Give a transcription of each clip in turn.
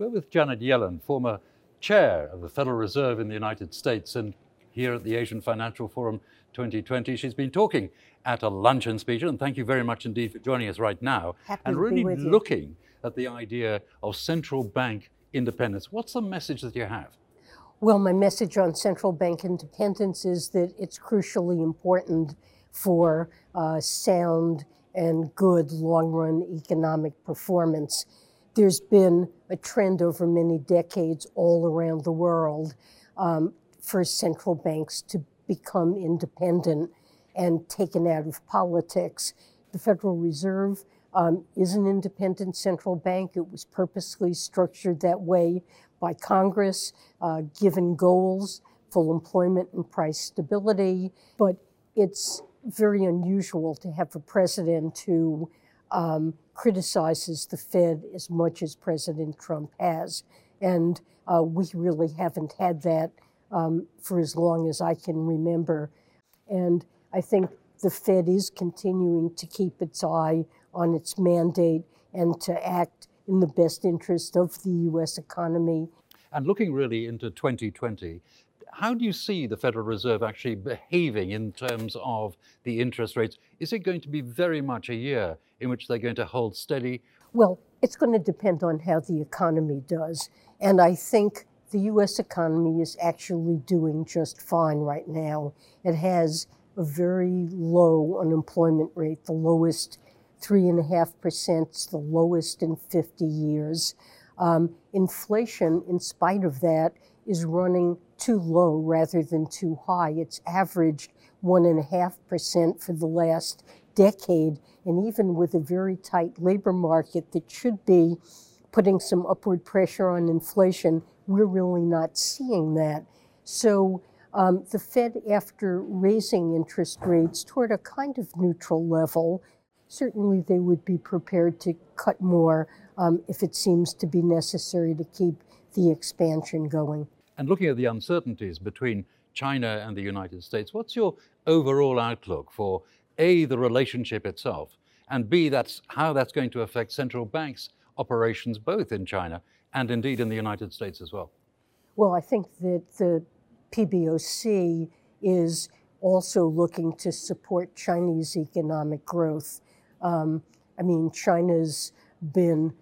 We're with Janet Yellen, former chair of the Federal Reserve in the United States, and here at the Asian Financial Forum 2020, she's been talking at a luncheon speech, and thank you very much indeed for joining us right now, Happy and really looking at the idea of central bank independence. What's the message that you have? Well, my message on central bank independence is that it's crucially important for uh, sound and good long run economic performance. There's been a trend over many decades all around the world um, for central banks to become independent and taken out of politics. The Federal Reserve um, is an independent central bank. It was purposely structured that way by Congress, uh, given goals, full employment and price stability. But it's very unusual to have a president who um, criticizes the Fed as much as President Trump has. And uh, we really haven't had that um, for as long as I can remember. And I think the Fed is continuing to keep its eye on its mandate and to act in the best interest of the U.S. economy. And looking really into 2020, how do you see the Federal Reserve actually behaving in terms of the interest rates? Is it going to be very much a year in which they're going to hold steady? Well, it's going to depend on how the economy does. And I think the U.S. economy is actually doing just fine right now. It has a very low unemployment rate, the lowest 3.5%, the lowest in 50 years. Um, inflation, in spite of that, is running too low rather than too high. It's averaged 1.5% for the last decade. And even with a very tight labor market that should be putting some upward pressure on inflation, we're really not seeing that. So um, the Fed, after raising interest rates toward a kind of neutral level, certainly they would be prepared to cut more um, if it seems to be necessary to keep the expansion going. And looking at the uncertainties between China and the United States, what's your overall outlook for A, the relationship itself, and B, that's how that's going to affect central banks' operations both in China and indeed in the United States as well? Well, I think that the PBOC is also looking to support Chinese economic growth. Um, I mean, China's been,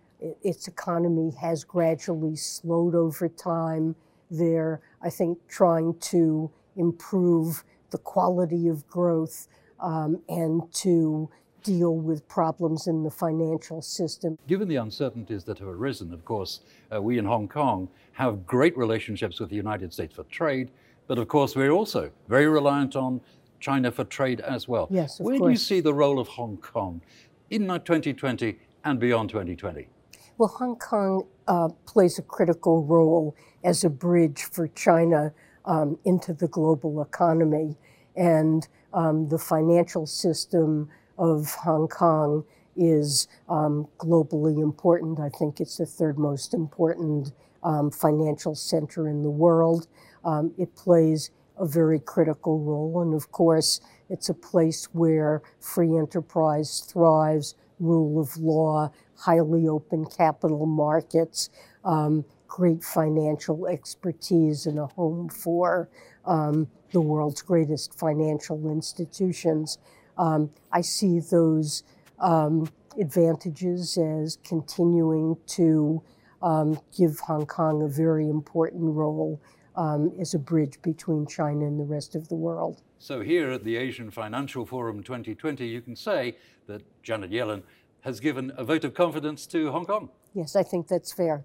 its economy has gradually slowed over time. They're, I think, trying to improve the quality of growth um, and to deal with problems in the financial system. Given the uncertainties that have arisen, of course, uh, we in Hong Kong have great relationships with the United States for trade, but of course, we're also very reliant on China for trade as well. Yes, of Where do you see the role of Hong Kong in 2020 and beyond 2020? Well, Hong Kong uh, plays a critical role as a bridge for China um, into the global economy. And um, the financial system of Hong Kong is um, globally important. I think it's the third most important um, financial center in the world. Um, it plays a very critical role. And of course, it's a place where free enterprise thrives, rule of law, highly open capital markets, um, great financial expertise, and a home for um, the world's greatest financial institutions. Um, I see those um, advantages as continuing to um, give Hong Kong a very important role um, as a bridge between China and the rest of the world. So, here at the Asian Financial Forum 2020, you can say that Janet Yellen has given a vote of confidence to Hong Kong. Yes, I think that's fair.